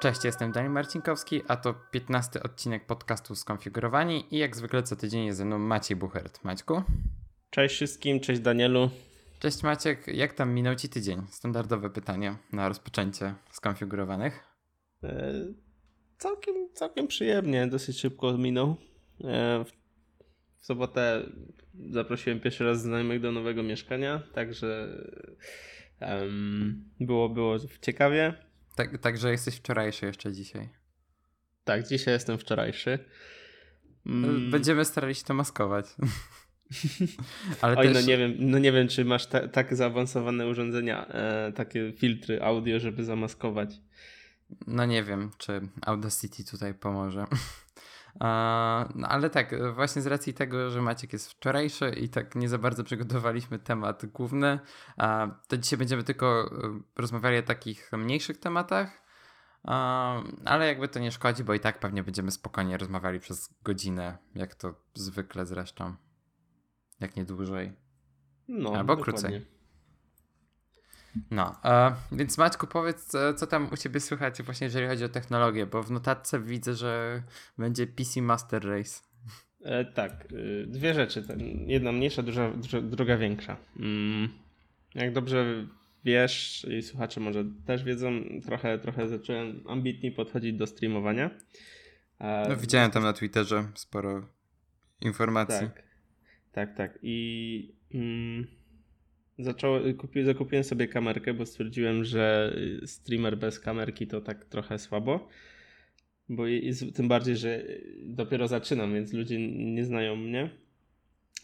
Cześć, jestem Daniel Marcinkowski, a to 15 odcinek podcastu Skonfigurowani i jak zwykle co tydzień jest ze mną Maciej Buchert. Maćku? Cześć wszystkim, cześć Danielu. Cześć Maciek, jak tam minął Ci tydzień? Standardowe pytanie na rozpoczęcie skonfigurowanych. E, całkiem, całkiem przyjemnie, dosyć szybko minął. E, w, w sobotę zaprosiłem pierwszy raz znajomych do nowego mieszkania, także um, było, było ciekawie. Tak, także jesteś wczorajszy jeszcze dzisiaj. Tak, dzisiaj jestem wczorajszy. Mm. Będziemy starali się to maskować. Ale Oj, no też... no nie wiem, no nie wiem, czy masz ta, tak zaawansowane urządzenia, e, takie filtry audio, żeby zamaskować. No nie wiem, czy Audacity tutaj pomoże. No ale tak, właśnie z racji tego, że Maciek jest wczorajszy i tak nie za bardzo przygotowaliśmy temat główny, to dzisiaj będziemy tylko e, rozmawiali o takich mniejszych tematach, ale jakby to nie szkodzi, bo i tak pewnie będziemy spokojnie rozmawiali przez godzinę, jak to zwykle zresztą. Jak nie dłużej. No, Albo dokładnie. krócej. No, e, więc Maćku, powiedz, co tam u Ciebie słychać właśnie jeżeli chodzi o technologię, bo w notatce widzę, że będzie PC Master Race. E, tak, e, dwie rzeczy. Jedna mniejsza, duża, druga większa. Mm, jak dobrze wiesz i słuchacze może też wiedzą, trochę, trochę zacząłem ambitnie podchodzić do streamowania. E, no, widziałem tam na Twitterze sporo informacji. Tak, tak, tak. I... Mm, zacząłem, kupi, zakupiłem sobie kamerkę, bo stwierdziłem, że streamer bez kamerki to tak trochę słabo. Bo jest, tym bardziej, że dopiero zaczynam, więc ludzie nie znają mnie.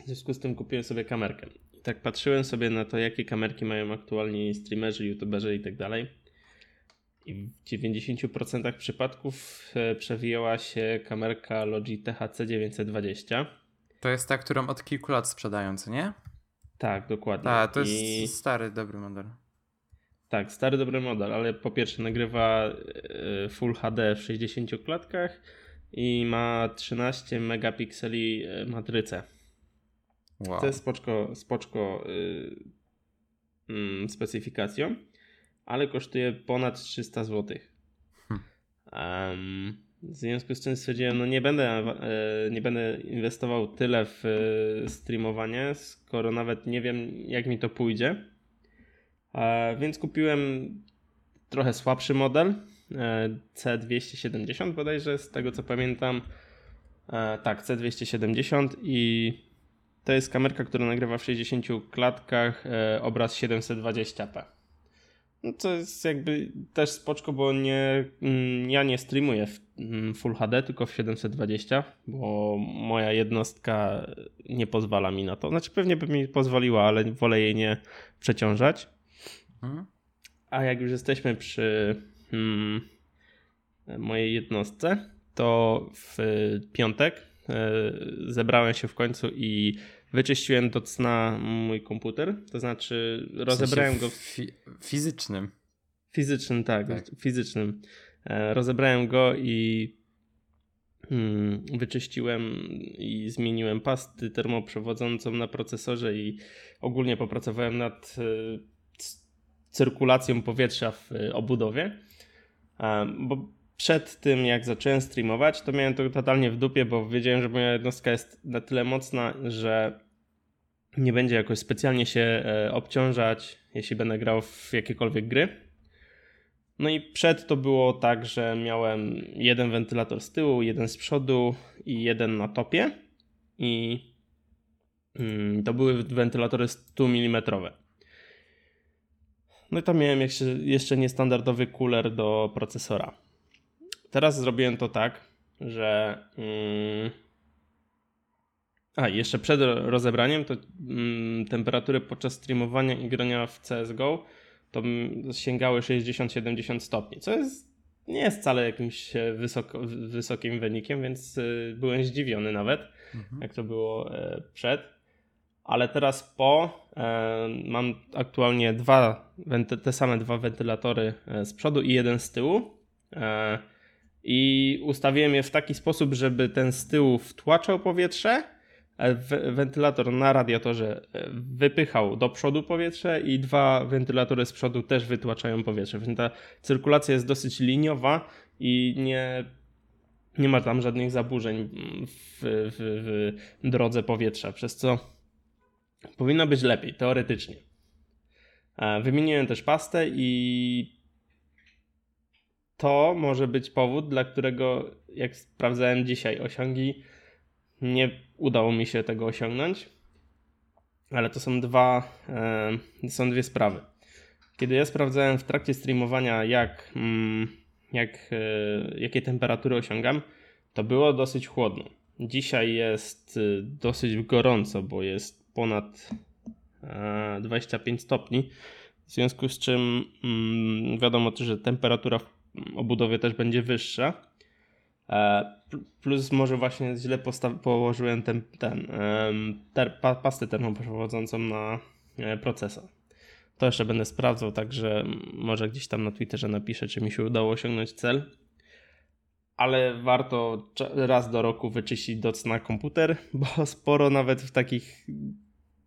W związku z tym kupiłem sobie kamerkę. I tak patrzyłem sobie na to, jakie kamerki mają aktualnie streamerzy, youtuberzy i tak dalej. I w 90% przypadków e, przewijała się kamerka Logitech C920. To jest ta, którą od kilku lat sprzedają, co nie? Tak, dokładnie. Tak, to jest I... stary, dobry model. Tak, stary, dobry model, ale po pierwsze nagrywa e, Full HD w 60 klatkach i ma 13 megapikseli e, matrycę. Wow. To jest spoczko, spoczko yy, yy, specyfikacją, ale kosztuje ponad 300 zł. Hmm. Um, w związku z czym stwierdziłem, no nie będę, e, nie będę inwestował tyle w e, streamowanie, skoro nawet nie wiem, jak mi to pójdzie. E, więc kupiłem trochę słabszy model, C270 bodajże, z tego co pamiętam. Tak, C270 i to jest kamerka, która nagrywa w 60 klatkach obraz 720p. No to jest jakby też spoczko, bo nie, mm, ja nie streamuję w mm, Full HD, tylko w 720, bo moja jednostka nie pozwala mi na to. Znaczy pewnie by mi pozwoliła, ale wolę jej nie przeciążać. Mhm. A jak już jesteśmy przy hmm, mojej jednostce, to w piątek e, zebrałem się w końcu i wyczyściłem do cna mój komputer, to znaczy rozebrałem w sensie go. Fi fizycznym. Fizycznym, tak, tak. fizycznym. E, rozebrałem go i hmm, wyczyściłem i zmieniłem pasty termoprzewodzącą na procesorze i ogólnie popracowałem nad e, cyrkulacją powietrza w e, obudowie. Bo przed tym, jak zacząłem streamować, to miałem to totalnie w dupie, bo wiedziałem, że moja jednostka jest na tyle mocna, że nie będzie jakoś specjalnie się e, obciążać, jeśli będę grał w jakiekolwiek gry. No i przed to było tak, że miałem jeden wentylator z tyłu, jeden z przodu i jeden na topie. I mm, to były wentylatory 100 mm. No i tam miałem jeszcze, jeszcze niestandardowy cooler do procesora. Teraz zrobiłem to tak, że. Mm, a, jeszcze przed rozebraniem to mm, temperatury podczas streamowania i grania w CSGO to sięgały 60-70 stopni, co jest nie jest wcale jakimś e, wysoko, wysokim wynikiem, więc y, byłem zdziwiony nawet, mhm. jak to było e, przed. Ale teraz po e, mam aktualnie dwa, te same dwa wentylatory z przodu i jeden z tyłu. I ustawiłem je w taki sposób, żeby ten z tyłu wtłaczał powietrze, wentylator na radiatorze e, wypychał do przodu powietrze i dwa wentylatory z przodu też wytłaczają powietrze. Więc ta cyrkulacja jest dosyć liniowa i nie, nie ma tam żadnych zaburzeń w, w, w drodze powietrza, przez co powinno być lepiej, teoretycznie. Wymieniłem też pastę i to może być powód, dla którego, jak sprawdzałem dzisiaj osiągi, nie udało mi się tego osiągnąć. Ale to są dwa, e, są dwie sprawy. Kiedy ja sprawdzałem w trakcie streamowania, jak, mm, jak, e, jakie temperatury osiągam, to było dosyć chłodno. Dzisiaj jest e, dosyć gorąco, bo jest ponad 25 stopni. W związku z czym mm, wiadomo że temperatura w obudowie też będzie wyższa. E, plus może właśnie źle położyłem ten, ten ter, pastę termoprzewodzącą na e, procesor. To jeszcze będę sprawdzał, także może gdzieś tam na Twitterze napiszę, czy mi się udało osiągnąć cel. Ale warto raz do roku wyczyścić doc na komputer, bo sporo nawet w takich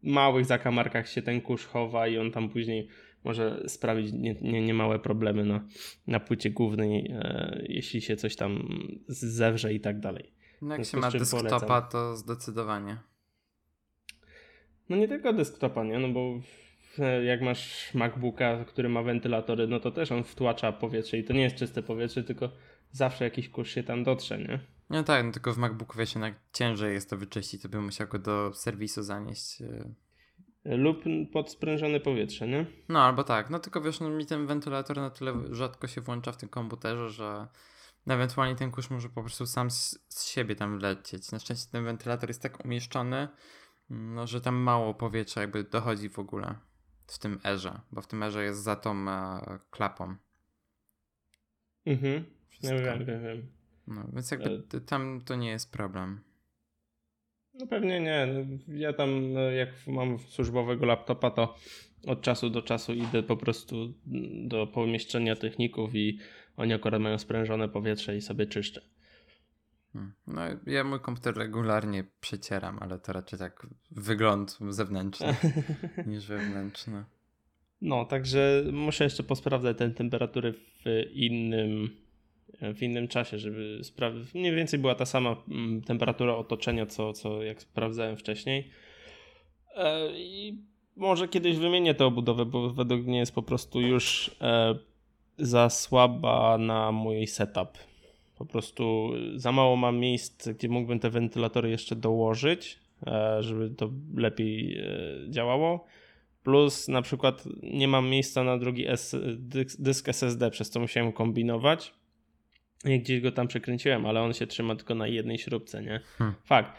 małych zakamarkach się ten kurz chowa i on tam później może sprawić niemałe nie, nie, małe problemy na, na płycie głównej, e, jeśli się coś tam zewrze i tak dalej. No jak się ma desktopa, polecam. to zdecydowanie. No nie tylko desktopa, nie? No bo jak masz MacBooka, który ma wentylatory, no to też on wtłacza powietrze i to nie jest czyste powietrze, tylko zawsze jakiś kurz się tam dotrze, nie? No tak, no tylko w MacBooku wiesz, jednak ciężej jest to wyczyścić, to bym musiał go do serwisu zanieść. Lub pod sprężone powietrze, nie? No albo tak, no tylko wiesz, no, mi ten wentylator na tyle rzadko się włącza w tym komputerze, że ewentualnie ten kurz może po prostu sam z, z siebie tam lecieć. Na szczęście ten wentylator jest tak umieszczony, no, że tam mało powietrza jakby dochodzi w ogóle w tym erze, bo w tym erze jest za tą e, klapą. Mhm, ja wiem, wiem, wiem. No, więc jakby e... tam to nie jest problem. No pewnie nie. Ja tam no, jak mam służbowego laptopa, to od czasu do czasu idę po prostu do pomieszczenia techników i oni akurat mają sprężone powietrze i sobie czyszczę. Hmm. No ja mój komputer regularnie przecieram, ale to raczej tak wygląd zewnętrzny niż wewnętrzny. No, także muszę jeszcze posprawdzać te temperatury w innym w innym czasie, żeby sprawdzić. Mniej więcej była ta sama mm, temperatura otoczenia, co, co jak sprawdzałem wcześniej. E, I może kiedyś wymienię tę obudowę, bo według mnie jest po prostu już e, za słaba na mój setup. Po prostu za mało mam miejsc, gdzie mógłbym te wentylatory jeszcze dołożyć, e, żeby to lepiej działało. Plus na przykład nie mam miejsca na drugi dysk SSD, przez co musiałem kombinować gdzieś go tam przekręciłem, ale on się trzyma tylko na jednej śrubce, nie? Hmm. Fakt.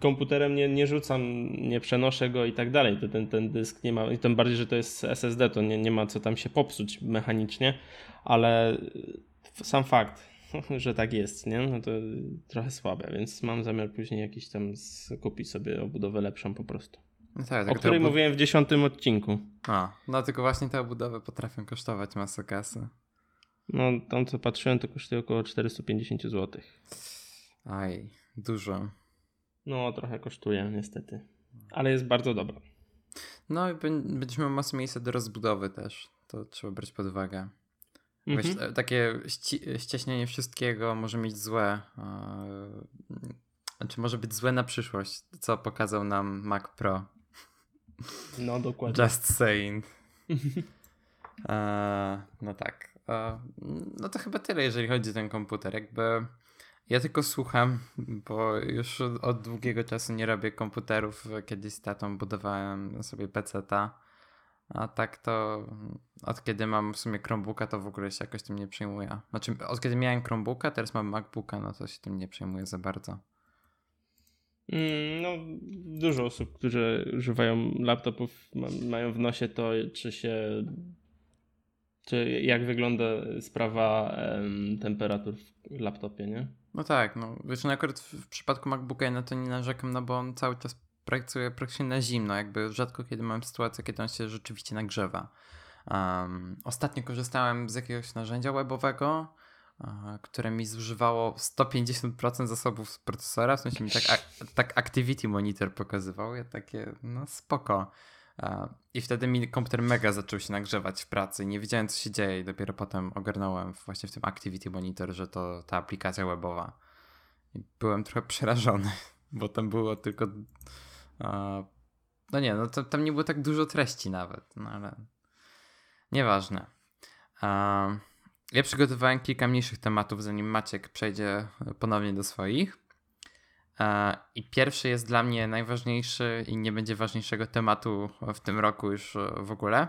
Komputerem nie, nie rzucam, nie przenoszę go i tak dalej. To ten, ten dysk nie ma, i tym bardziej, że to jest SSD, to nie, nie ma co tam się popsuć mechanicznie, ale sam fakt, że tak jest, nie? No to trochę słabe, więc mam zamiar później jakiś tam kupić sobie obudowę lepszą po prostu. No tak, tak o której mówiłem w dziesiątym odcinku. A, no tylko właśnie te obudowy potrafią kosztować masę kasy. No, tam co patrzyłem, to kosztuje około 450 zł. Aj, dużo. No, trochę kosztuje, niestety. Ale jest bardzo dobra. No i będziesz miał masę miejsca do rozbudowy też. To trzeba brać pod uwagę. Mhm. Wiesz, takie ści ścieśnienie wszystkiego może mieć złe. Yy, znaczy może być złe na przyszłość, co pokazał nam Mac Pro. No, dokładnie. Just saying. no tak. No to chyba tyle, jeżeli chodzi o ten komputer. Jakby ja tylko słucham, bo już od długiego czasu nie robię komputerów. Kiedyś z tatą budowałem sobie PC-ta. A tak to od kiedy mam w sumie Chromebooka, to w ogóle się jakoś tym nie przejmuję. Znaczy, od kiedy miałem Chromebooka, teraz mam MacBooka, no to się tym nie przejmuję za bardzo. Mm, no, dużo osób, które używają laptopów, mają w nosie to, czy się czy jak wygląda sprawa um, temperatur w laptopie, nie? No tak, no wiesz, no akurat w, przypadku MacBooka na to nie narzekam, no bo on cały czas pracuje praktycznie na zimno, jakby rzadko kiedy mam sytuację, kiedy on się rzeczywiście nagrzewa. Um, ostatnio korzystałem z jakiegoś narzędzia webowego, które mi zużywało 150% zasobów z procesora, w sensie mi tak, tak Activity Monitor pokazywał, ja takie, no spoko. I wtedy mi komputer mega zaczął się nagrzewać w pracy. Nie wiedziałem, co się dzieje, i dopiero potem ogarnąłem właśnie w tym Activity Monitor, że to ta aplikacja webowa. I byłem trochę przerażony, bo tam było tylko. No nie, no to, tam nie było tak dużo treści nawet, no ale nieważne. Ja przygotowałem kilka mniejszych tematów, zanim Maciek przejdzie ponownie do swoich. E, I pierwszy jest dla mnie najważniejszy i nie będzie ważniejszego tematu w tym roku już e, w ogóle.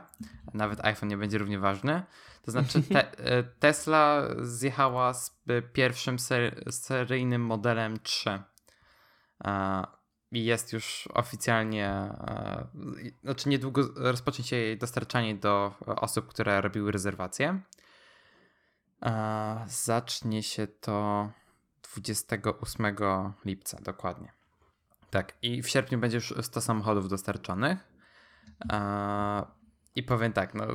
Nawet iPhone nie będzie równie ważny. To znaczy, te, e, Tesla zjechała z pierwszym seryjnym modelem 3. I jest już oficjalnie, znaczy niedługo rozpocznie się jej dostarczanie do osób, które robiły rezerwację. Zacznie się to 28 lipca, dokładnie. Tak, i w sierpniu będzie już 100 samochodów dostarczonych. I powiem tak, no,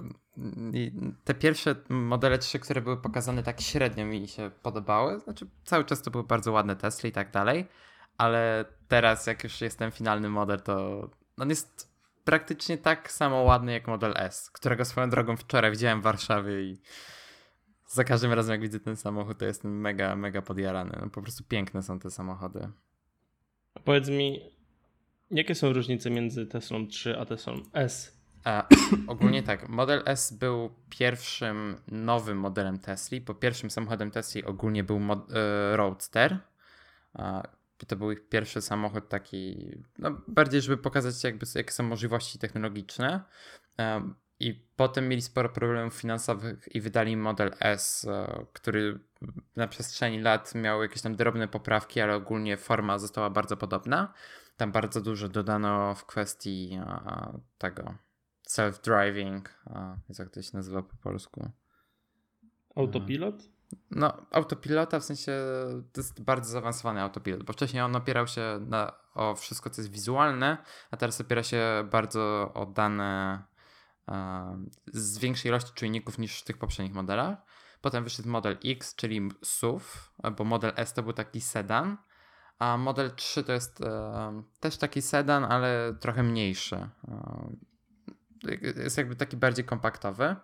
te pierwsze modele 3, które były pokazane tak średnio mi się podobały. Znaczy, cały czas to były bardzo ładne Tesla i tak dalej, ale teraz, jak już jest ten finalny model, to on jest praktycznie tak samo ładny jak model S, którego swoją drogą wczoraj widziałem w Warszawie i za każdym razem, jak widzę ten samochód, to jestem mega, mega podjarany. No, po prostu piękne są te samochody. A powiedz mi, jakie są różnice między Teslą 3 a Teslą S? A, ogólnie tak, model S był pierwszym nowym modelem Tesli, bo pierwszym samochodem Tesli ogólnie był mod, e, Roadster. A, to był ich pierwszy samochód taki, no bardziej żeby pokazać jakby jakie są możliwości technologiczne. I potem mieli sporo problemów finansowych i wydali model S, e, który na przestrzeni lat miał jakieś tam drobne poprawki, ale ogólnie forma została bardzo podobna. Tam bardzo dużo dodano w kwestii e, tego self-driving, jak to się nazywa po polsku. Autopilot? No, autopilota w sensie to jest bardzo zaawansowany autopilot, bo wcześniej on opierał się na, o wszystko, co jest wizualne, a teraz opiera się bardzo o dane z większej ilości czujników niż w tych poprzednich modelach. Potem wyszedł model X, czyli SUV, bo model S to był taki sedan, a model 3 to jest też taki sedan, ale trochę mniejszy. Jest jakby taki bardziej kompaktowy.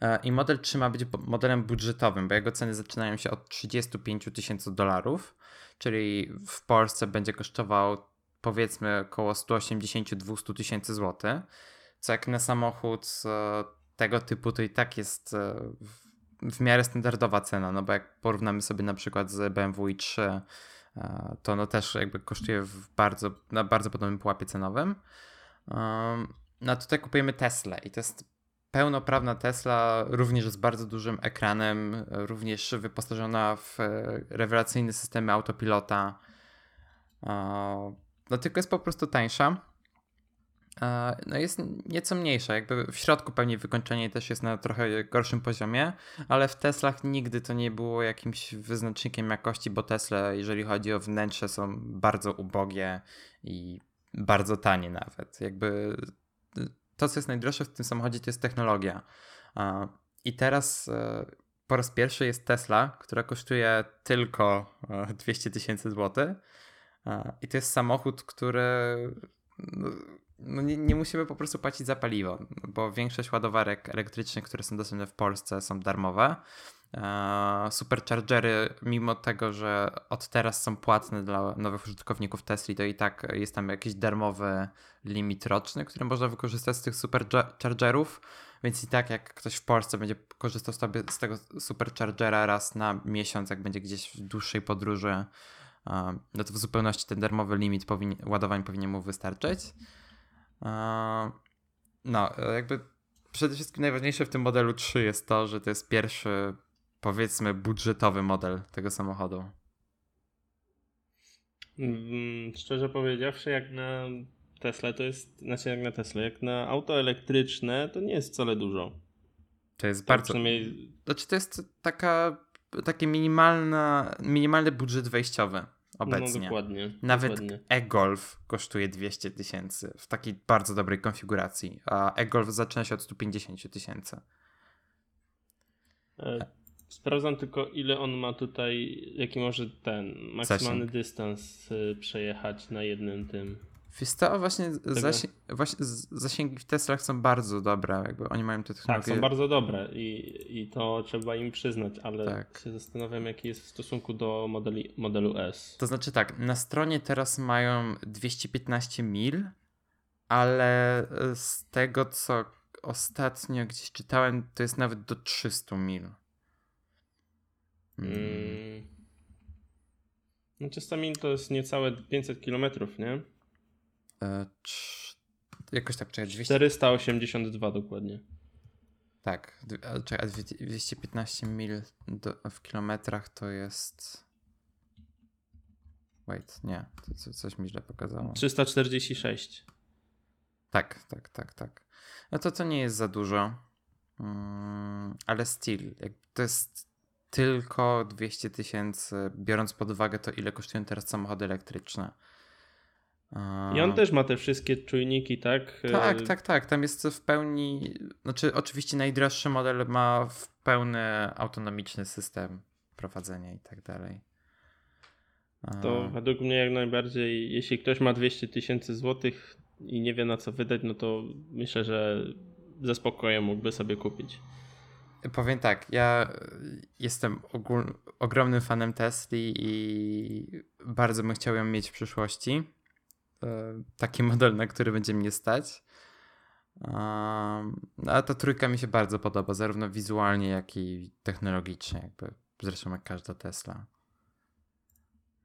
E, I model 3 ma być modelem budżetowym, bo jego ceny zaczynają się od 35 tysięcy dolarów, czyli w Polsce będzie kosztował powiedzmy około 180-200 tysięcy złotych jak na samochód e, tego typu to i tak jest e, w miarę standardowa cena, no bo jak porównamy sobie na przykład z BMW i3, e, to ono też jakby kosztuje w bardzo, na bardzo podobnym pułapie cenowym. No tutaj kupujemy Tesla i to jest pełnoprawna Tesla, również z bardzo dużym ekranem, również wyposażona w rewelacyjny systemy autopilota. No tylko jest po prostu tańsza no jest nieco mniejsza. Jakby w środku pewnie wykończenie też jest na trochę gorszym poziomie, ale w Teslach nigdy to nie było jakimś wyznacznikiem jakości, bo Tesla, jeżeli chodzi o wnętrze, są bardzo ubogie i bardzo tanie nawet. Jakby to, co jest najdroższe w tym samochodzie, to jest technologia. I teraz e, po raz pierwszy jest Tesla, która kosztuje tylko 200 e, tysięcy złotych. I to jest samochód, który no, nie, nie, musimy po prostu płacić za paliwo, bo większość ładowarek elektrycznych, które są dostępne w Polsce, są darmowe. E, superchargery, mimo tego, że od teraz są płatne dla nowych użytkowników Tesla, to i tak jest tam jakiś darmowy limit roczny, który można wykorzystać z tych superchargerów. Więc i tak, jak ktoś w Polsce będzie korzystał z tego superchargera raz na miesiąc, jak będzie gdzieś w dłuższej podróży, e, no to w zupełności ten darmowy limit powinien, ładowań powinien mu wystarczyć. No, jakby przede wszystkim najważniejsze w tym modelu 3 jest to, że to jest pierwszy, powiedzmy, budżetowy model tego samochodu. Mm, szczerze powiedziawszy, jak na Tesla to jest, znaczy jak na Tesla, jak na auto elektryczne to nie jest wcale dużo. To jest to bardzo. Przynajmniej... Znaczy to jest taka, taki minimalna, minimalny budżet wejściowy obecnie. No, dokładnie. Nawet e-Golf kosztuje 200 tysięcy w takiej bardzo dobrej konfiguracji, a e-Golf zaczyna się od 150 tysięcy. E, sprawdzam tylko, ile on ma tutaj, jaki może ten maksymalny Zasięg. dystans y, przejechać na jednym tym. Wiesz to właśnie, zasi właśnie zasięgi w Teslach są bardzo dobre, jakby oni mają te technologie. Tak, są bardzo dobre i, i to trzeba im przyznać, ale tak. się zastanawiam jaki jest w stosunku do modeli, modelu S. To znaczy tak, na stronie teraz mają 215 mil, ale z tego co ostatnio gdzieś czytałem, to jest nawet do 300 mil. Hmm. Hmm. No 300 mil to jest niecałe 500 kilometrów, nie? E, jakoś tak, czekaj, 200... 482 dokładnie. Tak, czekaj, 215 mil do, w kilometrach to jest... Wait, nie, to coś mi źle pokazało. 346. Tak, tak, tak, tak. No to to nie jest za dużo, mm, ale still, to jest tylko 200 tysięcy, biorąc pod uwagę to, ile kosztują teraz samochody elektryczne. I on też ma te wszystkie czujniki, tak? Tak, tak, tak. Tam jest w pełni. Znaczy, oczywiście najdroższy model ma w pełny autonomiczny system prowadzenia i tak dalej. To według mnie jak najbardziej, jeśli ktoś ma 200 tysięcy złotych i nie wie na co wydać, no to myślę, że ze spokojem mógłby sobie kupić. Powiem tak, ja jestem ogól, ogromnym fanem Tesli i bardzo bym chciał ją mieć w przyszłości. E, taki model, na który będzie mnie stać. A ta trójka mi się bardzo podoba, zarówno wizualnie, jak i technologicznie, jakby zresztą jak każda Tesla.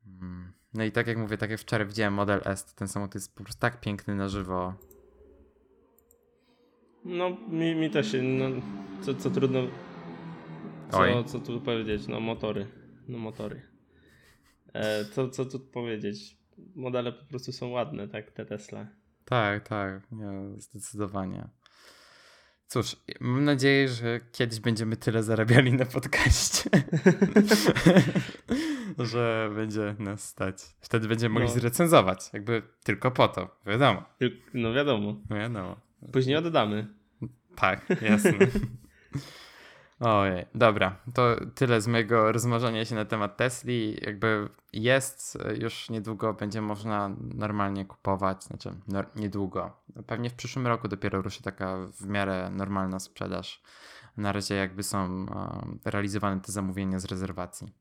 Mm. No i tak jak mówię, tak jak wczoraj widziałem model S, to ten samochód jest po prostu tak piękny na żywo. No, mi, mi też się, no, co, co trudno, co, co tu powiedzieć, no motory, no motory. E, co, co tu powiedzieć, modele po prostu są ładne, tak, te Tesla. Tak, tak, nie, zdecydowanie. Cóż, mam nadzieję, że kiedyś będziemy tyle zarabiali na podcaście, że będzie nas stać. Wtedy będziemy mogli no. zrecenzować, jakby tylko po to, wiadomo. No wiadomo. No wiadomo. Później oddamy. Tak, jasne. Ojej, dobra, to tyle z mojego rozmarzania się na temat Tesli. Jakby jest, już niedługo będzie można normalnie kupować, znaczy no, niedługo. Pewnie w przyszłym roku dopiero ruszy taka w miarę normalna sprzedaż. Na razie jakby są realizowane te zamówienia z rezerwacji.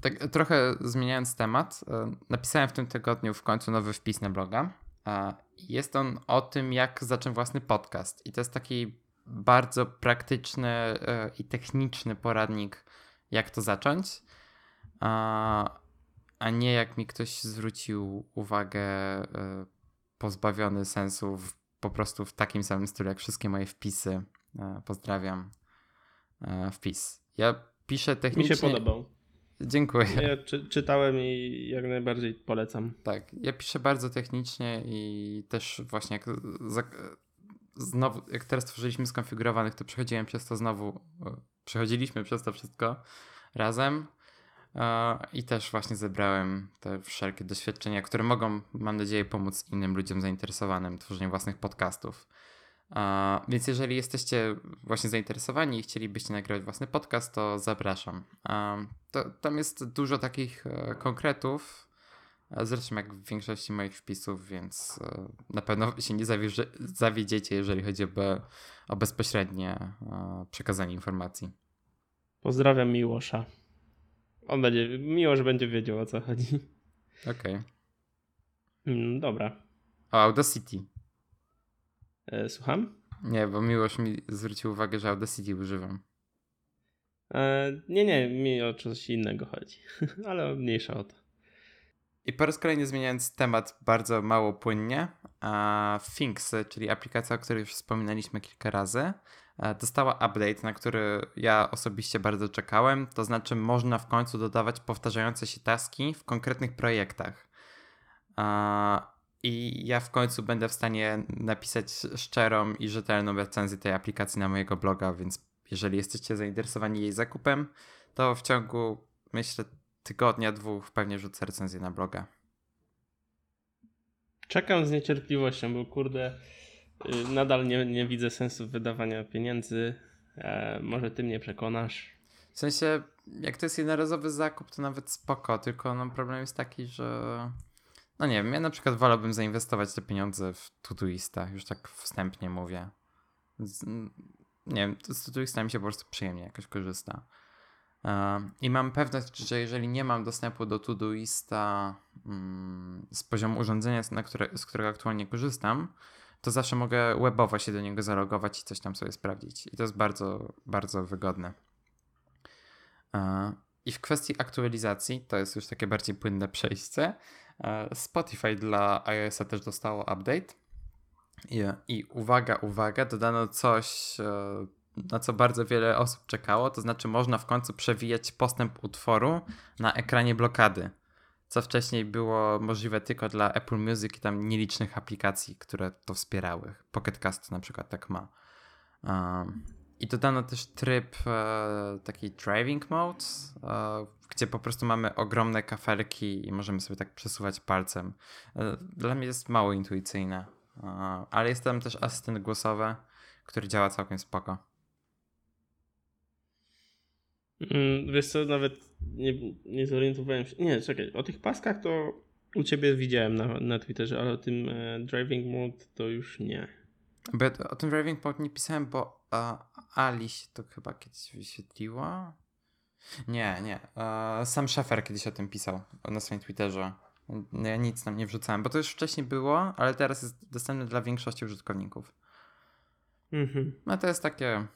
Tak trochę zmieniając temat, e, napisałem w tym tygodniu w końcu nowy wpis na bloga. Jest on o tym, jak zacząć własny podcast. I to jest taki bardzo praktyczny e, i techniczny poradnik, jak to zacząć, a, nie jak mi ktoś zwrócił uwagę e, pozbawiony sensu w, po prostu w takim samym stylu jak wszystkie moje wpisy. E, pozdrawiam. Wpis. Ja piszę technicznie. Mi się podobał. Dziękuję. Ja czy, czytałem i jak najbardziej polecam. Tak, ja piszę bardzo technicznie i też właśnie jak znowu, jak teraz tworzyliśmy skonfigurowanych, to przechodziłem przez to znowu, e, przechodziliśmy przez to wszystko razem e, i też właśnie zebrałem te wszelkie doświadczenia, które mogą, mam nadzieję, pomóc innym ludziom zainteresowanym tworzeniem własnych podcastów. E, więc jeżeli jesteście właśnie zainteresowani i chcielibyście nagrywać własny podcast, to zapraszam. To, tam jest dużo takich konkretów, Zresztą jak w większości moich wpisów, więc e, na pewno się nie zawiedziecie, jeżeli chodzi o, o bezpośrednie e, przekazanie informacji. Pozdrawiam Miłosza. On będzie, Miłosz będzie wiedział o co chodzi. Okej. Okay. Mm, dobra. O Audacity. E, słucham? Nie, bo Miłosz mi zwrócił uwagę, że Audacity używam. E, nie, nie, mi o coś innego chodzi, ale mniejsza o to. I po raz kolejny zmieniając temat bardzo mało płynnie, Things, czyli aplikacja, o której już wspominaliśmy kilka razy, e, dostała update, na który ja osobiście bardzo czekałem. To znaczy, można w końcu dodawać powtarzające się taski w konkretnych projektach. I ja w końcu będę w stanie napisać szczerą i rzetelną recenzję tej aplikacji na mojego bloga, więc jeżeli jesteście zainteresowani jej zakupem, to w ciągu myślę tygodnia, dwóch pewnie rzucę recenzję na bloga. Czekam z niecierpliwością, bo kurde, y, nadal nie, nie widzę sensu wydawania pieniędzy. E, może ty mnie przekonasz. W sensie, jak to jest jednorazowy zakup, to nawet spoko, tylko no problem jest taki, że no nie wiem, ja na przykład wolałbym zainwestować te pieniądze w Todoista, już tak wstępnie mówię. Z, nie wiem, z Todoista mi się po prostu przyjemnie jakoś korzysta. I mam pewność, że jeżeli nie mam dostępu do Todoista mm, z poziomu urządzenia, które, z którego aktualnie korzystam, to zawsze mogę webowo się do niego zalogować i coś tam sobie sprawdzić. I to jest bardzo, bardzo wygodne. I w kwestii aktualizacji, to jest już takie bardziej płynne przejście. Spotify dla iOS-a też dostało update. I, I uwaga, uwaga, dodano coś e, na co bardzo wiele osób czekało, to znaczy można w końcu przewijać postęp utworu na ekranie blokady, co wcześniej było możliwe tylko dla Apple Music i tam nielicznych aplikacji, które to wspierały. Pocket Cast na przykład tak ma. Um, I dodano też tryb e, taki driving mode, e, gdzie po prostu mamy ogromne kafelki i możemy sobie tak przesuwać palcem. E, dla mnie jest mało intuicyjne, e, ale jest tam też asystent głosowy, który działa całkiem spoko. Mm, wiesz co, nawet nie, nie zorientowałem się. Nie, czekaj, o tych paskach to u ciebie widziałem na, na Twitterze, ale o tym e, driving mode to już nie. Bo ja o tym driving mode nie pisałem, bo Ali się to chyba kiedyś wyświetliła. Nie, nie. E, sam Schaeffer kiedyś o tym pisał na swoim Twitterze. Ja nic tam nie wrzucałem, bo to już wcześniej było, ale teraz jest dostępne dla większości użytkowników. Mhm. No to jest takie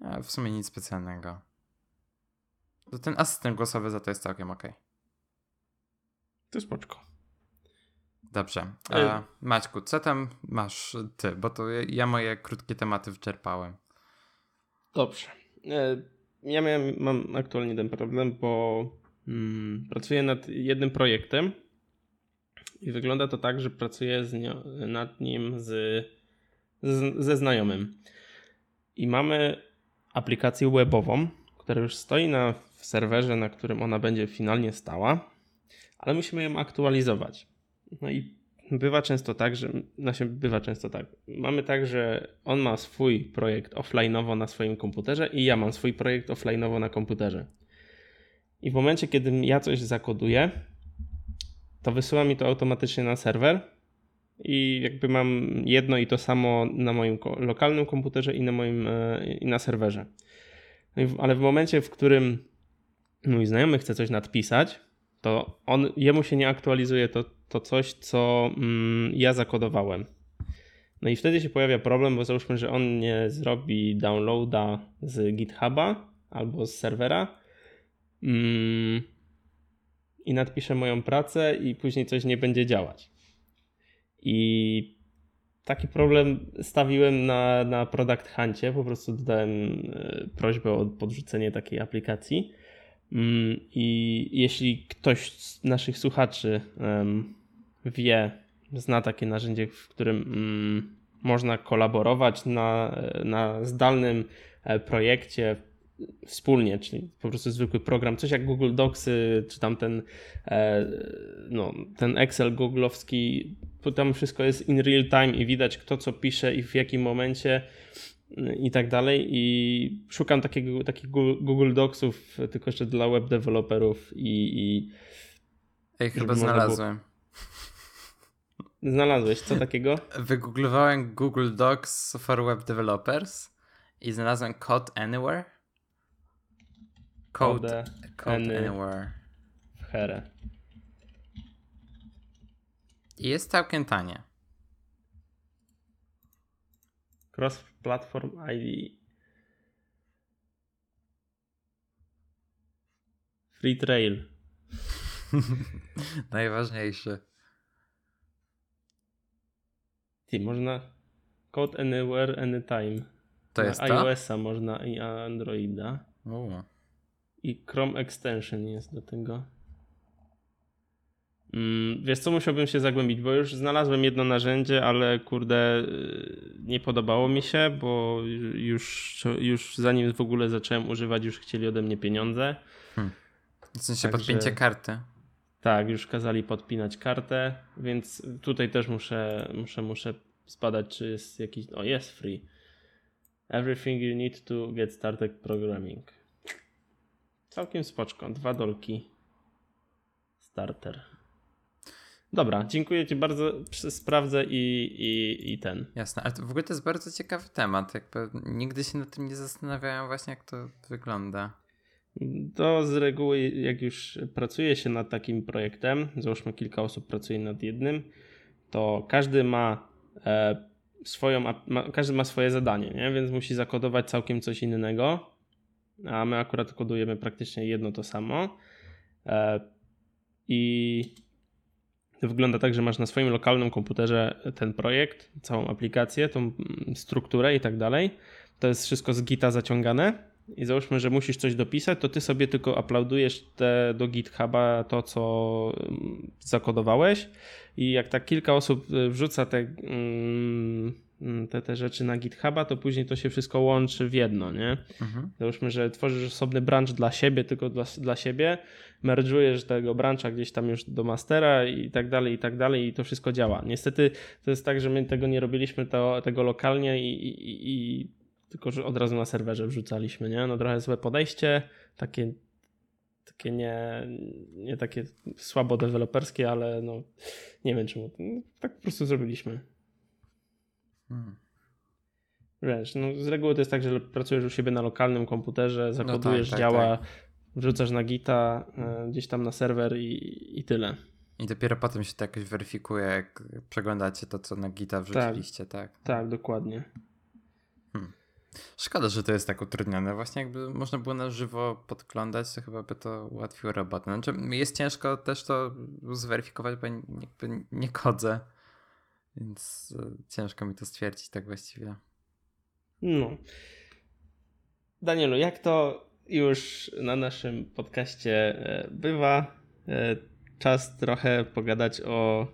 e, w sumie nic specjalnego. To ten asystent głosowy za to jest całkiem ok. To jest spoczko. Dobrze. E, Maćku, co tam masz ty? Bo to ja moje krótkie tematy wyczerpałem. Dobrze. E, ja miałem, mam aktualnie jeden problem, bo hmm, pracuję nad jednym projektem i wygląda to tak, że pracuję nad nim z, z, ze znajomym. I mamy aplikację webową, która już stoi na w serwerze, na którym ona będzie finalnie stała, ale musimy ją aktualizować. No i bywa często tak, że znaczy bywa często tak. Mamy tak, że on ma swój projekt offline'owo na swoim komputerze i ja mam swój projekt offline'owo na komputerze. I w momencie, kiedy ja coś zakoduję, to wysyła mi to automatycznie na serwer i jakby mam jedno i to samo na moim lokalnym komputerze i na moim e, i na serwerze. No ale w momencie, w którym mój znajomy chce coś nadpisać, to on, jemu się nie aktualizuje to, to coś, co mm, ja zakodowałem. No i wtedy się pojawia problem, bo załóżmy, że on nie zrobi downloada z GitHuba albo z serwera mm, i nadpisze moją pracę i później coś nie będzie działać. I taki problem stawiłem na, na Product Huncie, po prostu dodałem e, prośbę o podrzucenie takiej aplikacji I jeśli ktoś z naszych słuchaczy wie, zna takie narzędzie, w którym mm, można kolaborować na, na zdalnym e, projekcie wspólnie, czyli po prostu zwykły program, coś jak Google Docsy, czy tam ten, e, no, ten Excel googlowski, tam wszystko jest in real time i widać kto co pisze i w jakim momencie i tak dalej. I szukam takiego, takich Google Docsów, tylko jeszcze dla web developerów i. i Ej, chyba znalazłem. Było... Znalazłeś co takiego? Wygooglowałem Google Docs for Web Developers i znalazłem Code Anywhere. Code, code, code any Anywhere. W herę. I jest całkiem tanie. Cross Platform ID. Free Trail. Najważniejsze. Ty, można Code Anywhere, Anytime. To jest iOS-a można i Androida. U. I Chrome Extension jest do tego. Mm, wiesz co, musiałbym się zagłębić, bo już znalazłem jedno narzędzie, ale kurde, y, nie podobało mi się, bo już, już zanim w ogóle zacząłem używać, już chcieli ode mnie pieniądze. Hmm. W sensie Także, podpięcie karty. Tak, już kazali podpinać kartę, więc tutaj też muszę, muszę, muszę zbadać, czy jest jakiś. O, jest free. Everything you need to get started programming. Całkiem spoczko. Dwa dolki. Starter. Dobra, dziękuję Ci bardzo, sprawdzę i, i, i ten. Jasne, ale w ogóle to jest bardzo ciekawy temat. Jakby nigdy się nad tym nie zastanawiałem właśnie, jak to wygląda. To z reguły, jak już pracuje się nad takim projektem, załóżmy kilka osób pracuje nad jednym, to każdy ma e, swoją, ma, każdy ma swoje zadanie, nie? więc musi zakodować całkiem coś innego, a my akurat kodujemy praktycznie jedno to samo. E, I wygląda tak, że masz na swoim lokalnym komputerze ten projekt, całą aplikację, tą strukturę i tak dalej. To jest wszystko z Gita zaciągane i załóżmy, że musisz coś dopisać, to ty sobie tylko uploadujesz te, do GitHuba to, co mm, zakodowałeś i jak tak kilka osób y, wrzuca te, mm, te, te rzeczy na GitHuba, to później to się wszystko łączy w jedno, nie? Mhm. Załóżmy, że tworzysz osobny branch dla siebie, tylko dla, dla siebie, merge'ujesz tego brancha gdzieś tam już do mastera i tak dalej, i tak dalej i to wszystko działa. Niestety to jest tak, że my tego nie robiliśmy to, tego lokalnie i, i, i tylko że od razu na serwerze wrzucaliśmy, nie? No trochę złe podejście, takie, takie nie, nie takie słabo deweloperskie, ale no nie wiem czemu. Tak po prostu zrobiliśmy. Hmm. Wiesz, no z reguły to jest tak, że pracujesz u siebie na lokalnym komputerze, zakodujesz, no tak, tak, działa, tak. wrzucasz na gita e, gdzieś tam na serwer i, i tyle. I dopiero potem się to jakoś weryfikuje, jak przeglądacie to, co na gita wrzuciliście, tak? Tak, tak dokładnie. Hmm. Szkoda, że to jest tak utrudnione. Właśnie jakby można było na żywo podglądać, to chyba by to ułatwiło robotę. Znaczy, jest ciężko też to zweryfikować, bo jakby nie kodzę, więc e, ciężko mi to stwierdzić tak właściwie. No. Danielu, jak to już na naszym podcaście e, bywa, e, czas trochę pogadać o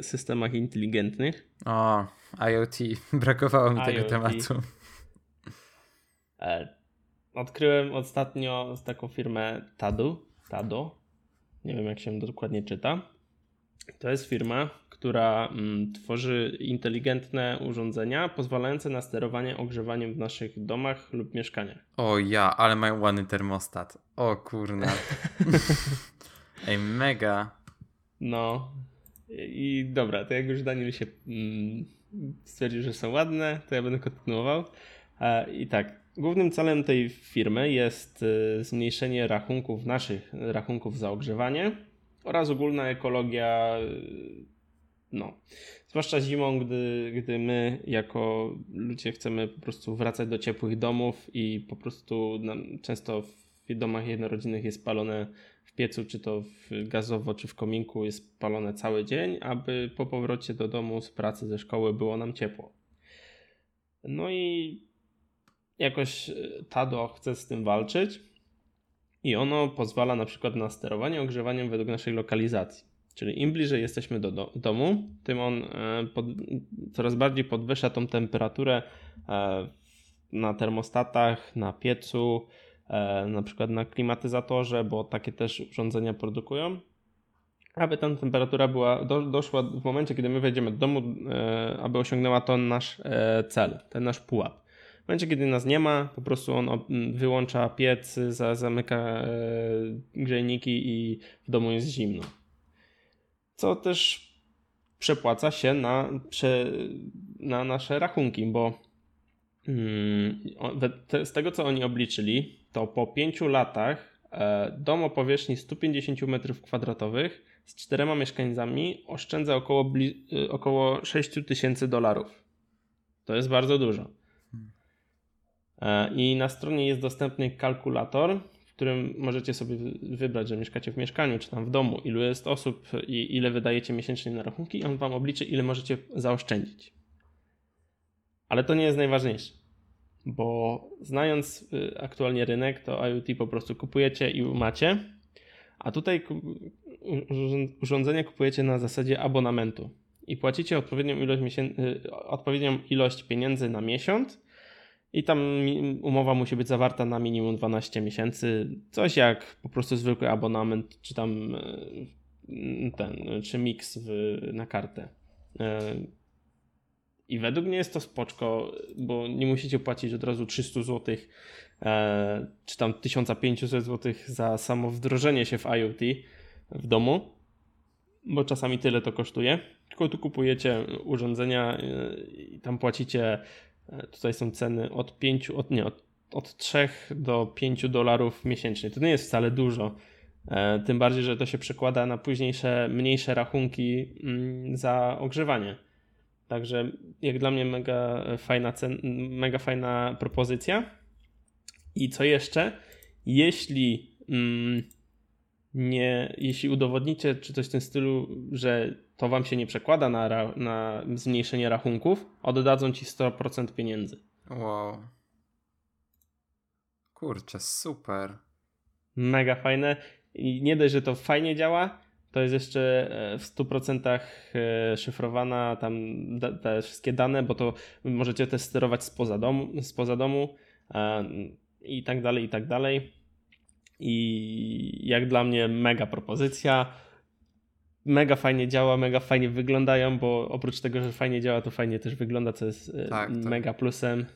systemach inteligentnych. O, IoT. Brakowało mi IoT. tego tematu. Odkryłem ostatnio taką firmę Tadu, Tado, nie wiem jak się dokładnie czyta. To jest firma, która mm, tworzy inteligentne urządzenia pozwalające na sterowanie ogrzewaniem w naszych domach lub mieszkaniach. O ja, ale mają ładny termostat. O kurna. Ej, mega. No. I dobra, to jak już Daniel się mm, stwierdził, że są ładne, to ja będę kontynuował. I tak, Głównym celem tej firmy jest y, zmniejszenie rachunków, naszych rachunków za ogrzewanie oraz ogólna ekologia, y, no, zwłaszcza zimą, gdy, gdy my jako ludzie chcemy po prostu wracać do ciepłych domów i po prostu często w domach jednorodzinnych jest palone w piecu, czy to w gazowo, czy w kominku jest palone cały dzień, aby po powrocie do domu z pracy, ze szkoły było nam ciepło. No i jakoś e, Tado chce z tym walczyć i ono pozwala na przykład na sterowanie ogrzewaniem według naszej lokalizacji. Czyli im bliżej jesteśmy do, do domu, tym on e, pod, coraz bardziej podwyższa tą temperaturę e, na termostatach, na piecu, na przykład na klimatyzatorze, bo takie też urządzenia produkują. Aby ta temperatura była, do, doszła w momencie, kiedy my wejdziemy do domu, aby osiągnęła to nasz cel, ten nasz pułap momencie, kiedy nas nie ma, po prostu on wyłącza piec, za, zamyka e, grzejniki i w domu jest zimno. Co też przepłaca się na, na nasze rachunki, bo mm, z tego co oni obliczyli, to po 5 latach e, dom o powierzchni 150 m2 z czterema mieszkańcami oszczędza około, e, około 6 tysięcy dolarów. To jest bardzo dużo. E, I na stronie jest dostępny kalkulator, którym możecie sobie wybrać, że mieszkacie w mieszkaniu czy tam w domu, ilu jest osób i ile wydajecie miesięcznie na rachunki, i on wam obliczy, ile możecie zaoszczędzić. Ale to nie jest najważniejsze, bo znając y, aktualnie rynek, to IoT po prostu kupujecie i macie, a tutaj urządzenie kupujecie na zasadzie abonamentu i płacicie odpowiednią ilość, y, odpowiednią ilość pieniędzy na miesiąc i tam umowa musi być zawarta na minimum 12 miesięcy. Coś jak po prostu zwykły abonament, czy tam e, ten, czy mix w, na kartę. E, I według mnie jest to spoczko, bo nie musicie płacić od razu 300 zł, e, czy tam 1500 zł za samo wdrożenie się w IoT w domu. bo czasami tyle to kosztuje. Tylko tu kupujecie urządzenia i tam płacicie, tutaj są ceny od 5, od, nie, od, od 3 do 5 dolarów miesięcznie. To nie jest wcale dużo. Tym bardziej, że to się przekłada na późniejsze, mniejsze rachunki mm, za ogrzewanie. Także jak dla mnie mega fajna, cen, mega fajna propozycja. I co jeszcze? Jeśli mm, nie, jeśli udowodnicie, czy coś w tym stylu, że to wam się nie przekłada na, na zmniejszenie rachunków, oddadzą ci 100% pieniędzy. Wow. Kurczę, super. Mega fajne. I nie dość, że to fajnie działa, to jest jeszcze e, w 100% e, szyfrowana tam te wszystkie dane, bo to możecie też sterować spoza domu, spoza domu i tak dalej, i tak dalej. I jak dla mnie mega propozycja. Mega fajnie działa, mega fajnie wyglądają, bo oprócz tego, że fajnie działa, to fajnie też wygląda, co jest e, tak, tak. mega plusem.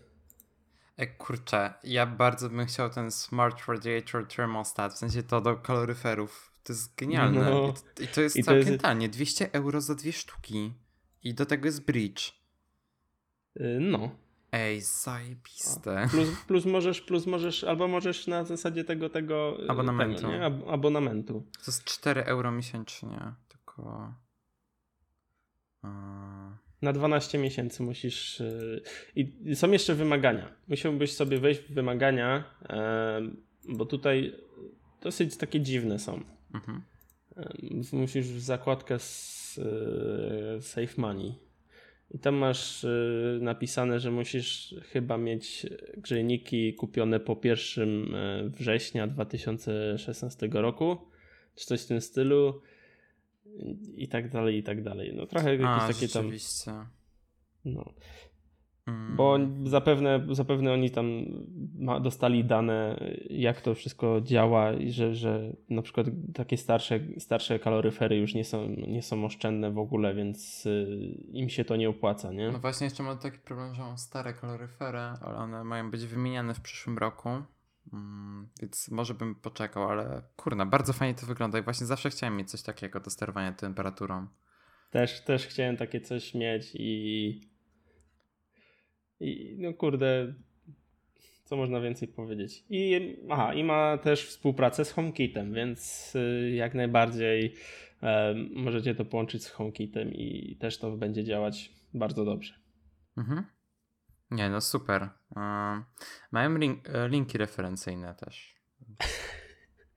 E, kurczę, ja bardzo bym chciał ten Smart Radiator Thermostat, w sensie to do kaloryferów. To jest genialne. No. I, to jest I całkiem to jest... tanie. 200 euro za dwie sztuki. I do tego jest bridge. Y, no. Ej, zajebiste. Plus, plus możesz, plus możesz, albo możesz na zasadzie tego, tego y, abonamentu. Tego, nie? Ab abonamentu. To jest 4 euro miesięcznie. Tylko. Na 12 miesięcy musisz. Y, I są jeszcze wymagania. Musiałbyś sobie wejść w wymagania, bo tutaj dosyć takie dziwne są. Mhm. Musisz w zakładkę z e, Save Money. I tam masz e, napisane, że musisz chyba mieć grzejniki kupione po 1 e, września 2016 roku, czy coś w tym stylu. I tak dalej, i tak dalej. No trochę jakieś A, takie tam. No. Bo mm. zapewne, zapewne oni tam dostali dane, jak to wszystko działa i że, że na przykład takie starsze, starsze kaloryfery już nie są, nie są oszczędne w ogóle, więc y, im się to nie opłaca, nie? No właśnie jeszcze mam taki problem, że mam stare kaloryfery, ale one mają być wymieniane w przyszłym roku. Mm, więc może bym poczekał, ale kurna, bardzo fajnie to wygląda i właśnie zawsze chciałem mieć coś takiego do sterowania temperaturą. Też, też chciałem takie coś mieć i i no kurde, co można więcej powiedzieć. I, aha, i ma też współpracę z HomeKitem, więc y, jak najbardziej e, możecie to połączyć z HomeKitem i też to będzie działać bardzo dobrze. Mhm. Nie, no super. E, mają link, e, linki referencyjne też.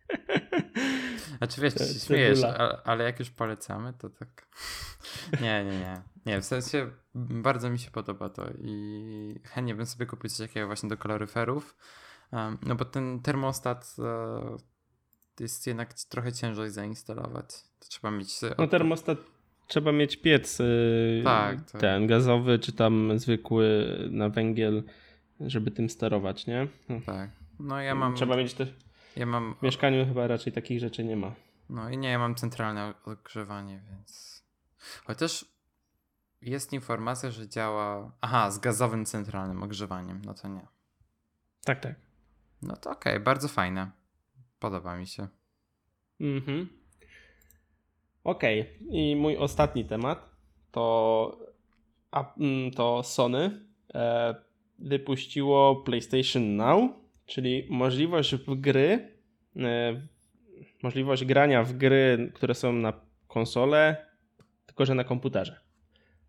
Znaczy wiesz, śmiejesz, ale jak już polecamy, to tak... Nie, nie, nie. Nie, w sensie bardzo mi się podoba to i chętnie bym sobie kupił coś takiego właśnie do kaloryferów, no bo ten termostat uh, jest jednak trochę ciężej zainstalować. To trzeba mieć... No termostat trzeba mieć piec yy, tak, tak. ten gazowy, czy tam zwykły na węgiel, żeby tym sterować, nie? No. Tak. No ja mam... Trzeba mieć też ja mam... W mieszkaniu chyba raczej takich rzeczy nie ma. No i nie, ja mam centralne ogrzewanie, więc. Chociaż jest informacja, że działa. Aha, z gazowym centralnym ogrzewaniem. No to nie. Tak, tak. No to okej, okay, bardzo fajne. Podoba mi się. Mhm. Okej, okay. i mój ostatni temat to, mm, to Sony e, wypuściło PlayStation Now czyli możliwość w gry, e, możliwość grania w gry, które są na konsolę, tylko że na komputerze.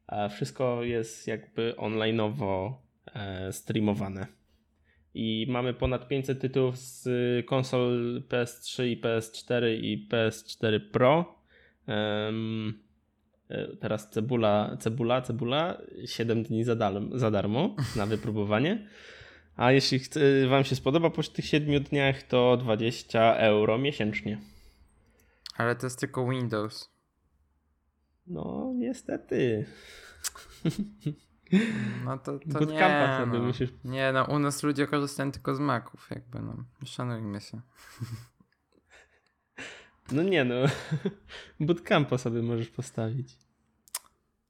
A wszystko jest jakby online'owo e, streamowane. I mamy ponad 500 tytułów z konsol PS3 i PS4 i PS4 Pro. Um, teraz cebula, cebula, cebula, 7 dni za, za darmo na wypróbowanie. A jeśli Wam się spodoba po tych 7 dniach, to 20 euro miesięcznie. Ale to jest tylko Windows. No, niestety. No to, to nie, sobie no. musisz... Nie, no u nas ludzie korzystają tylko z Maców, jakby, no. Szanujmy się. No nie no. Bootcampa sobie możesz postawić.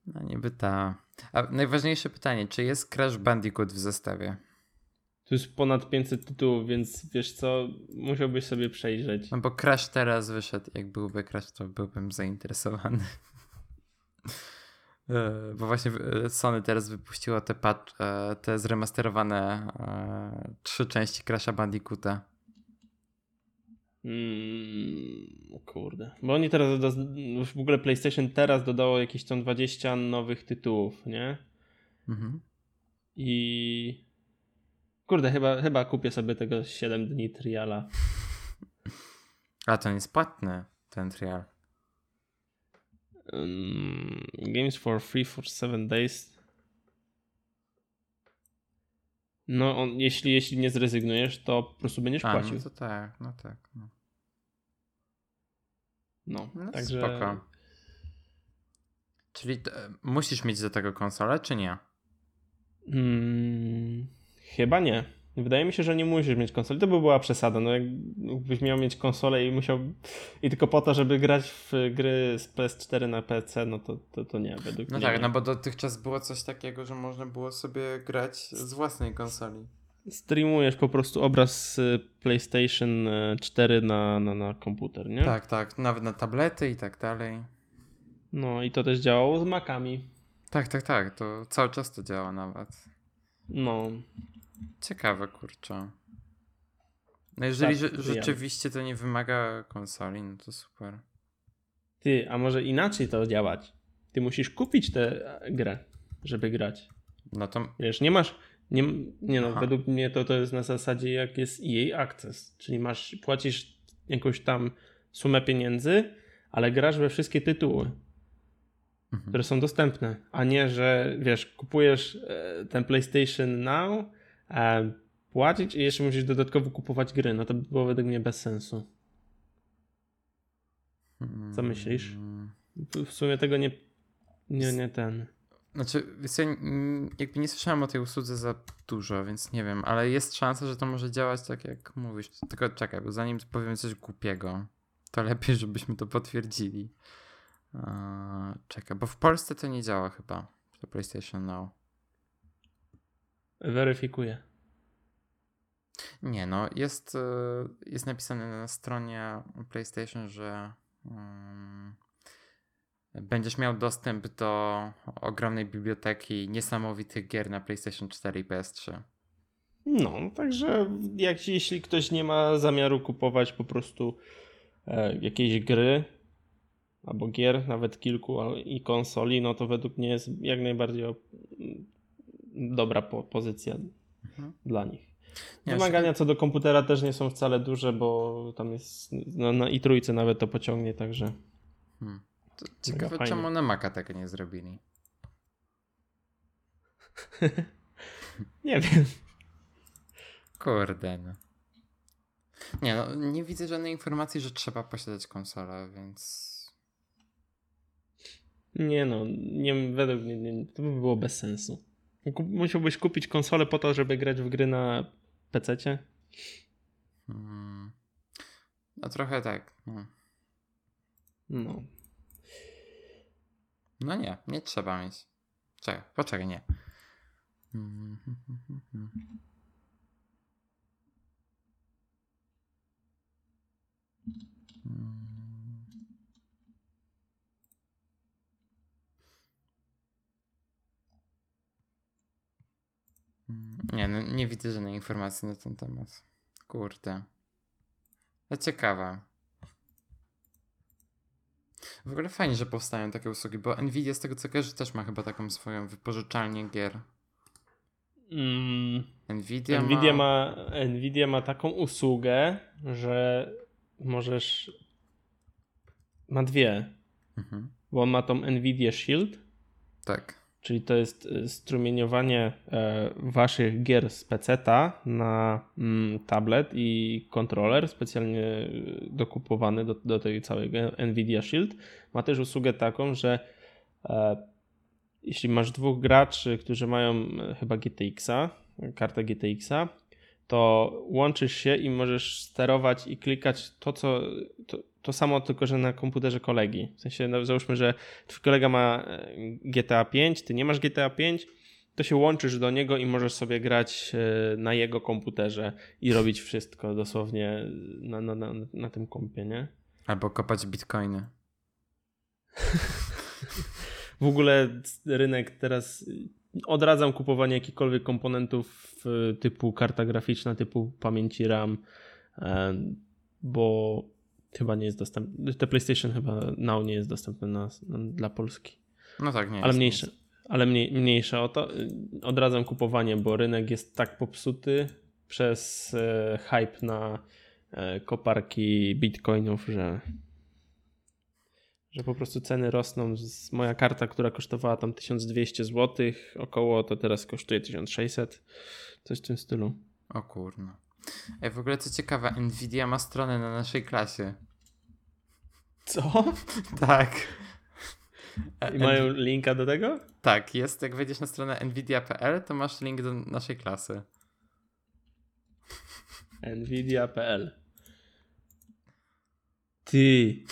No niby ta. A najważniejsze pytanie, czy jest Crash Bandicoot w zestawie? Tu jest ponad 500 tytułów, więc wiesz co, musiałbyś sobie przejrzeć. No bo Crash teraz wyszedł, jak byłby Crash, to byłbym zainteresowany. E, bo właśnie e, Sony teraz wypuściło te, patch, e, te zremasterowane trzy części Crash'a Bandicoota. Mm, kurde. Bo oni teraz, do, w ogóle PlayStation teraz dodało jakieś tam 20 nowych tytułów, nie? Mhm. I kurde, chyba, chyba kupię sobie tego 7 dni triala. A to nie jest płatny ten trial. Um, games for free for 7 days. No, on, jeśli, jeśli nie zrezygnujesz, to po prostu będziesz A, płacił. No to tak, no tak. No, no, no także... Spoko. Czyli e, musisz mieć do tego konsolę, czy nie? Hmm, chyba nie. Wydaje mi się, że nie musisz mieć konsoli. To by była przesada. No jakbyś miał mieć konsolę i musiał i tylko po to, żeby grać w gry z PS4 na PC, no to, to, to nie, według No tak, no bo dotychczas było coś takiego, że można było sobie grać z własnej konsoli. Streamujesz po prostu obraz z PlayStation 4 na, na, na komputer, nie? Tak, tak. Nawet na tablety i tak dalej. No i to też działało z Macami. Tak, tak, tak. To cały czas to działa nawet. No. Ciekawe, kurczę. No jeżeli tak, rzeczywiście to nie wymaga konsoli, no to super. Ty, a może inaczej to działać? Ty musisz kupić tę grę, żeby grać. No to... Wiesz, nie masz... Nie, nie no, Aha. według mnie to, to jest na zasadzie jak jest EA Access, czyli masz, płacisz jakąś tam sumę pieniędzy, ale grasz we wszystkie tytuły mhm. które są dostępne, a nie, że wiesz, kupujesz e, ten PlayStation Now, e, płacić i jeszcze musisz dodatkowo kupować gry. No to by było według mnie bez sensu. Co myślisz? W sumie tego nie, nie, nie ten. Znaczy, ja jakby nie słyszałem o tej usłudze za dużo, więc nie wiem, ale jest szansa, że to może działać tak jak mówisz. Tylko czekaj, bo zanim powiem coś głupiego, to lepiej, żebyśmy to potwierdzili. Czekaj, bo w Polsce to nie działa chyba. To PlayStation Now. Weryfikuję. Nie, no jest, e, jest napisane na stronie PlayStation, że um, będziesz miał dostęp do ogromnej biblioteki niesamowitych gier na PlayStation 4 i PS3. No, także jak, jeśli ktoś nie ma zamiaru kupować po prostu e, jakiejś gry, albo gier, nawet kilku i konsoli, no to według mnie jest jak najbardziej dobra po pozycja mhm. dla nich. Wymagania co do komputera też nie są wcale duże, bo tam jest no, na i trójce nawet to pociągnie, także. Hmm. To ciekawe, czemu na Maca tego nie zrobili. nie wiem. Kurde, no. Nie, no, nie widzę żadnej informacji, że trzeba posiadać konsolę, więc nie no, nie, według mnie nie, to by było bez sensu. Musiałbyś kupić konsolę po to, żeby grać w gry na PC-cie? Hmm. No trochę tak. No. no. No nie, nie trzeba mieć. Czekaj, poczekaj, nie. Hmm. Nie, no, nie widzę żadnej informacji na ten temat. Kurde. To ciekawe. W ogóle fajnie, że powstają takie usługi, bo Nvidia z tego co kojarzę też ma chyba taką swoją wypożyczalnię gier. Mm. Nvidia, Nvidia ma... ma... Nvidia ma taką usługę, że możesz... Ma dwie. Mhm. Bo on ma tą Nvidia Shield. Tak czyli to jest y, strumieniowanie e, waszych gier z PC-ta na mm, tablet i kontroler specjalnie y, dokupowany do, do tej całej Nvidia Shield. Ma też usługę taką, że e, jeśli masz dwóch graczy, którzy mają e, chyba GTX-a, kartę GTX-a, to łączysz się i możesz sterować i klikać to, co to, to samo, tylko że na komputerze kolegi. W sensie, no, załóżmy, że twój kolega ma e, GTA 5, ty nie masz GTA 5, to się łączysz do niego i możesz sobie grać e, na jego komputerze i robić wszystko dosłownie na, na, na, na tym kompie, nie? Albo kopać bitcoiny. w ogóle rynek teraz odradzam kupowanie jakichkolwiek komponentów typu karta graficzna, typu pamięci RAM, e, bo chyba nie jest dostępny. Te PlayStation chyba Now nie jest dostępne na, dla Polski. No tak, nie Ale jest, mniejsze. Ale mniej, mniejsze o to. Odradzam kupowanie, bo rynek jest tak popsuty przez e, hype na e, koparki bitcoinów, że że po prostu ceny rosną. Moja karta, która kosztowała tam 1200 zł, około to teraz kosztuje 1600. Coś w tym stylu. O kurno. Ej, w ogóle co ciekawe, Nvidia ma stronę na naszej klasie. Co? tak. I mają linka do tego? Tak, jest. Jak wejdziesz na stronę nvidia.pl, to masz link do naszej klasy. nvidia.pl Ty.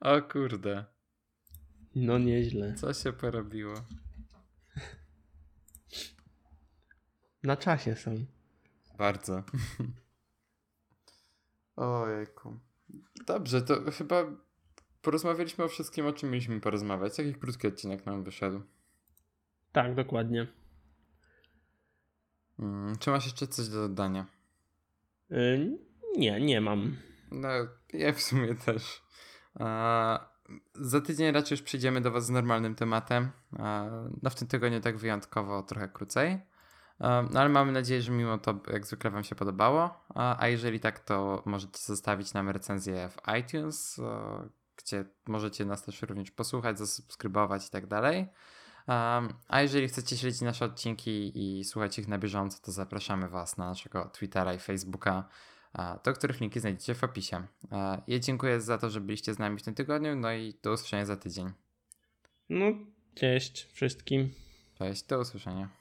O kurde. No nieźle. Co się porobiło? Na czasie są. Bardzo. Ojejku. Dobrze, to chyba porozmawialiśmy o wszystkim, o czym mieliśmy porozmawiać. Jaki krótki odcinek nam wyszedł? Tak, dokładnie. Hmm, czy masz jeszcze coś do dodania? Yy, nie, nie mam. No, ja w sumie też. Za tydzień raczej już przyjdziemy do Was z normalnym tematem. No w tym tygodniu tak wyjątkowo trochę krócej. No ale mamy nadzieję, że mimo to jak zwykle Wam się podobało. A jeżeli tak, to możecie zostawić nam recenzję w iTunes, gdzie możecie nas też również posłuchać, zasubskrybować i tak dalej. A jeżeli chcecie śledzić nasze odcinki i słuchać ich na bieżąco, to zapraszamy Was na naszego Twittera i Facebooka do których linki znajdziecie w opisie. Ja dziękuję za to, że byliście z nami w tym tygodniu, no i do usłyszenia za tydzień. No, cześć wszystkim. Cześć, do usłyszenia.